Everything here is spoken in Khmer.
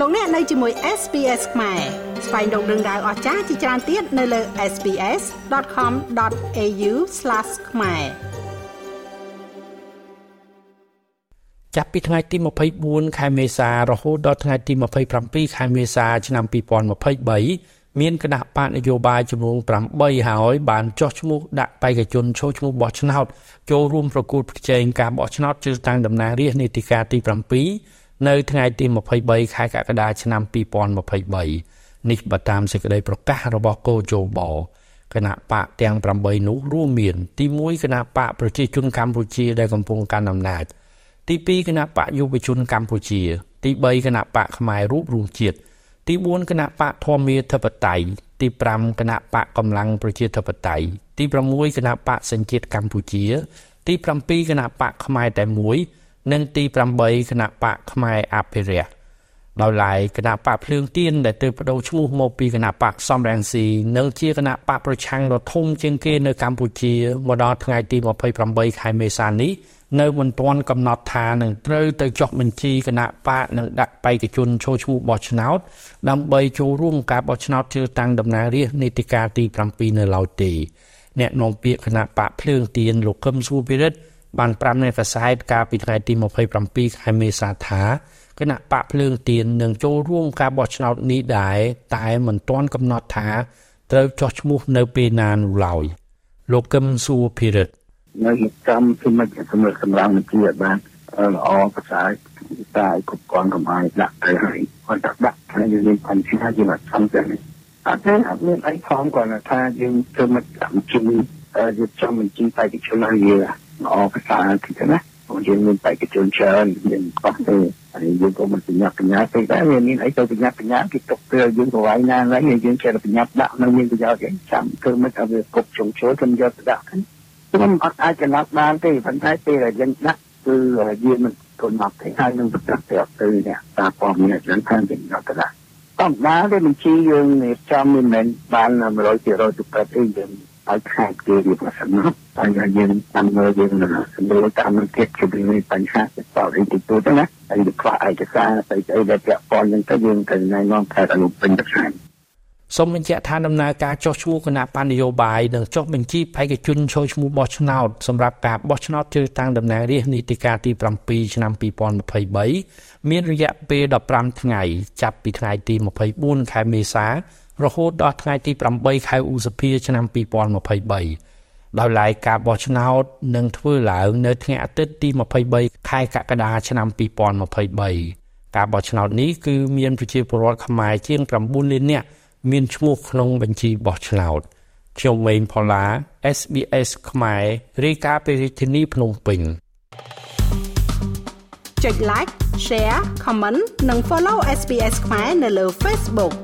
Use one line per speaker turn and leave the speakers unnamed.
លោកអ្នកនៅជាមួយ SPS ខ្មែរស្វែងរកដឹងដៅអស្ចារ្យជាច្រើនទៀតនៅលើ SPS.com.au/ ខ្មែរ
ចាប់ពីថ្ងៃទី24ខែមេសារហូតដល់ថ្ងៃទី27ខែមេសាឆ្នាំ2023មានគណៈបកនយោបាយចំនួន8ហើយបានចុះឈ្មោះដាក់បេក្ខជនចូលឈ្មោះបោះឆ្នោតចូលរួមប្រគួតប្រជែងការបោះឆ្នោតជ្រើសតាំងតំណាងរាស្ត្រនីតិកាលទី7 នៅថ្ងៃទី23ខែកក្កដាឆ្នាំ2023នេះបើតាមសេចក្តីប្រកាសរបស់កោជបគណៈបកទាំង8នោះរួមមាន ទី1គណៈបកប្រជាជនកម្ពុជាដែលកំពុងកាន់អំណាចទី2គណៈបកយុវជនកម្ពុជា ទី3គណៈបកផ្នែករូបរួមជាតិទី4គណៈបកធម្មាធិបតេយ្យទី5គណៈបកកម្លាំងប្រជាធិបតេយ្យទី6គណៈបកសញ្ជាតិកម្ពុជា ទី7គណៈបកខ្មែរតែមួយ និងទី8គណៈបកខ្មែរអភិរក្សដោយឡែកគណៈបកភ្លើងទៀនដែលទើបបដូរឈ្មោះមកពីគណៈបកសំរងស៊ីនិងជាគណៈបកប្រឆាំងដ៏ធំជាងគេនៅកម្ពុជាមកដល់ថ្ងៃទី28ខែមេសានេះនៅមិនទាន់កំណត់ថានឹងត្រូវទៅចុះបញ្ជីគណៈបកនិងដាក់បេក្ខជនចូលឈ្មោះបោះឆ្នោតដើម្បីចូលរួមការបោះឆ្នោតជ្រើសតាំងតំណាងរាស្ត្រនីតិកាលទី7នៅឡើយទេអ្នកនាំពាក្យគណៈបកភ្លើងទៀនលោកកឹមសុភិរិទ្ធ បានប្រាប់នៅកាសែតកាលពីថ្ងៃទី27ខែមេសាថាគណៈបកភ្លើងទៀននឹងចូលរួមការបោះឆ្នោតនេះដែរតែមិនទាន់កំណត់ថាត្រូវចោះឈ្មោះនៅពេលណានោះឡើយលោកកឹមសុភិរិទ្ធ
នៅចាំពីមិនសម្រាប់សម្រាប់ជាបានល្អប្រសើរតែគ្រប់គ្រាន់កុំឲ្យដាក់ទៅហើយគាត់ដាក់ដាក់ហើយយើងមានបញ្ហាយើងអត់សំទៅអត់ទេអត់មានអីខំគាត់ថាយើងធ្វើមិនចាំជំនួយយើងចាំបញ្ជីបេក្ខជនឲ្យយើង ល្អប្រសើរទីណាយើងមានបេក្ខជនច្រើនយើងអត់ទេហើយយើងក៏មិនបញ្ញាប់បញ្ញាពេកដែរវាមានអីទៅបញ្ញាប់បញ្ញាគេទុកពេលយើងប្រវាយណាឡើយយើងចេះតែបញ្ញាប់ដាក់នៅមានប្រយោជន៍យ៉ាងចាំធ្វើមិនឲ្យវាគប់ជុំចូលខ្ញុំយកទៅដាក់ខ្ញុំអត់អាចកំណត់បានទេប៉ុន្តែពេលដែលយើងដាក់គឺយើងមិនកំណត់ទេហើយនឹងប្រកាសទៅទៅអ្នកតាមព័ត៌មានហ្នឹងខាងយើងយកទៅដាក់តំណាទេបញ្ជីយើងនេះចាំមិនមែនបាន100%ទៅប្រទេសយើង ឲ្យខែគេវាប្រសិនមកហើយយើងតាមមើលយើងសម្រួលតាមនឹងទៀតគឺមានបញ្ហាទៅតអីទៅទៅណាហើយខ្វះឯកសារស្អីស្អីដែលពាក់ព័ន្ធនឹងទៅយើងទៅណែនាំខេត្តអនុពេញទៅខាង
សូមបញ្ជាក់ថាដំណើរការចុះឈ្មោះគណៈបញ្ញយោបាយនិងចុះបញ្ជីបេក្ខជនចូលឈ្មោះបោះឆ្នោតសម្រាប់ការបោះឆ្នោតជ្រើសតាំងតំណាងរាស្ត្រនីតិកាលទី7ឆ្នាំ2023មានរយៈពេល15ថ្ងៃចាប់ពីថ្ងៃទី24ខែមេសារហូតដល់ថ្ងៃទី8ខែឧសភាឆ្នាំ2023ដោយឡែកការបោះឆ្នោតនឹងធ្វើឡើងនៅថ្ងៃអាទិត្យទី23ខែកក្កដាឆ្នាំ2023ការបោះឆ្នោតនេះគឺមានប្រជាពលរដ្ឋខ្មែរជាង9លាននាក់ មានឈ្មោះក្នុងបញ្ជីបោះឆ្នោតខ្ញុំវែងផល្លា SBS ខ្មែររាយការណ៍ពីរាជធានីភ្នំពេញ
ចុច like share comment និង follow SBS ខ្មែរនៅលើ Facebook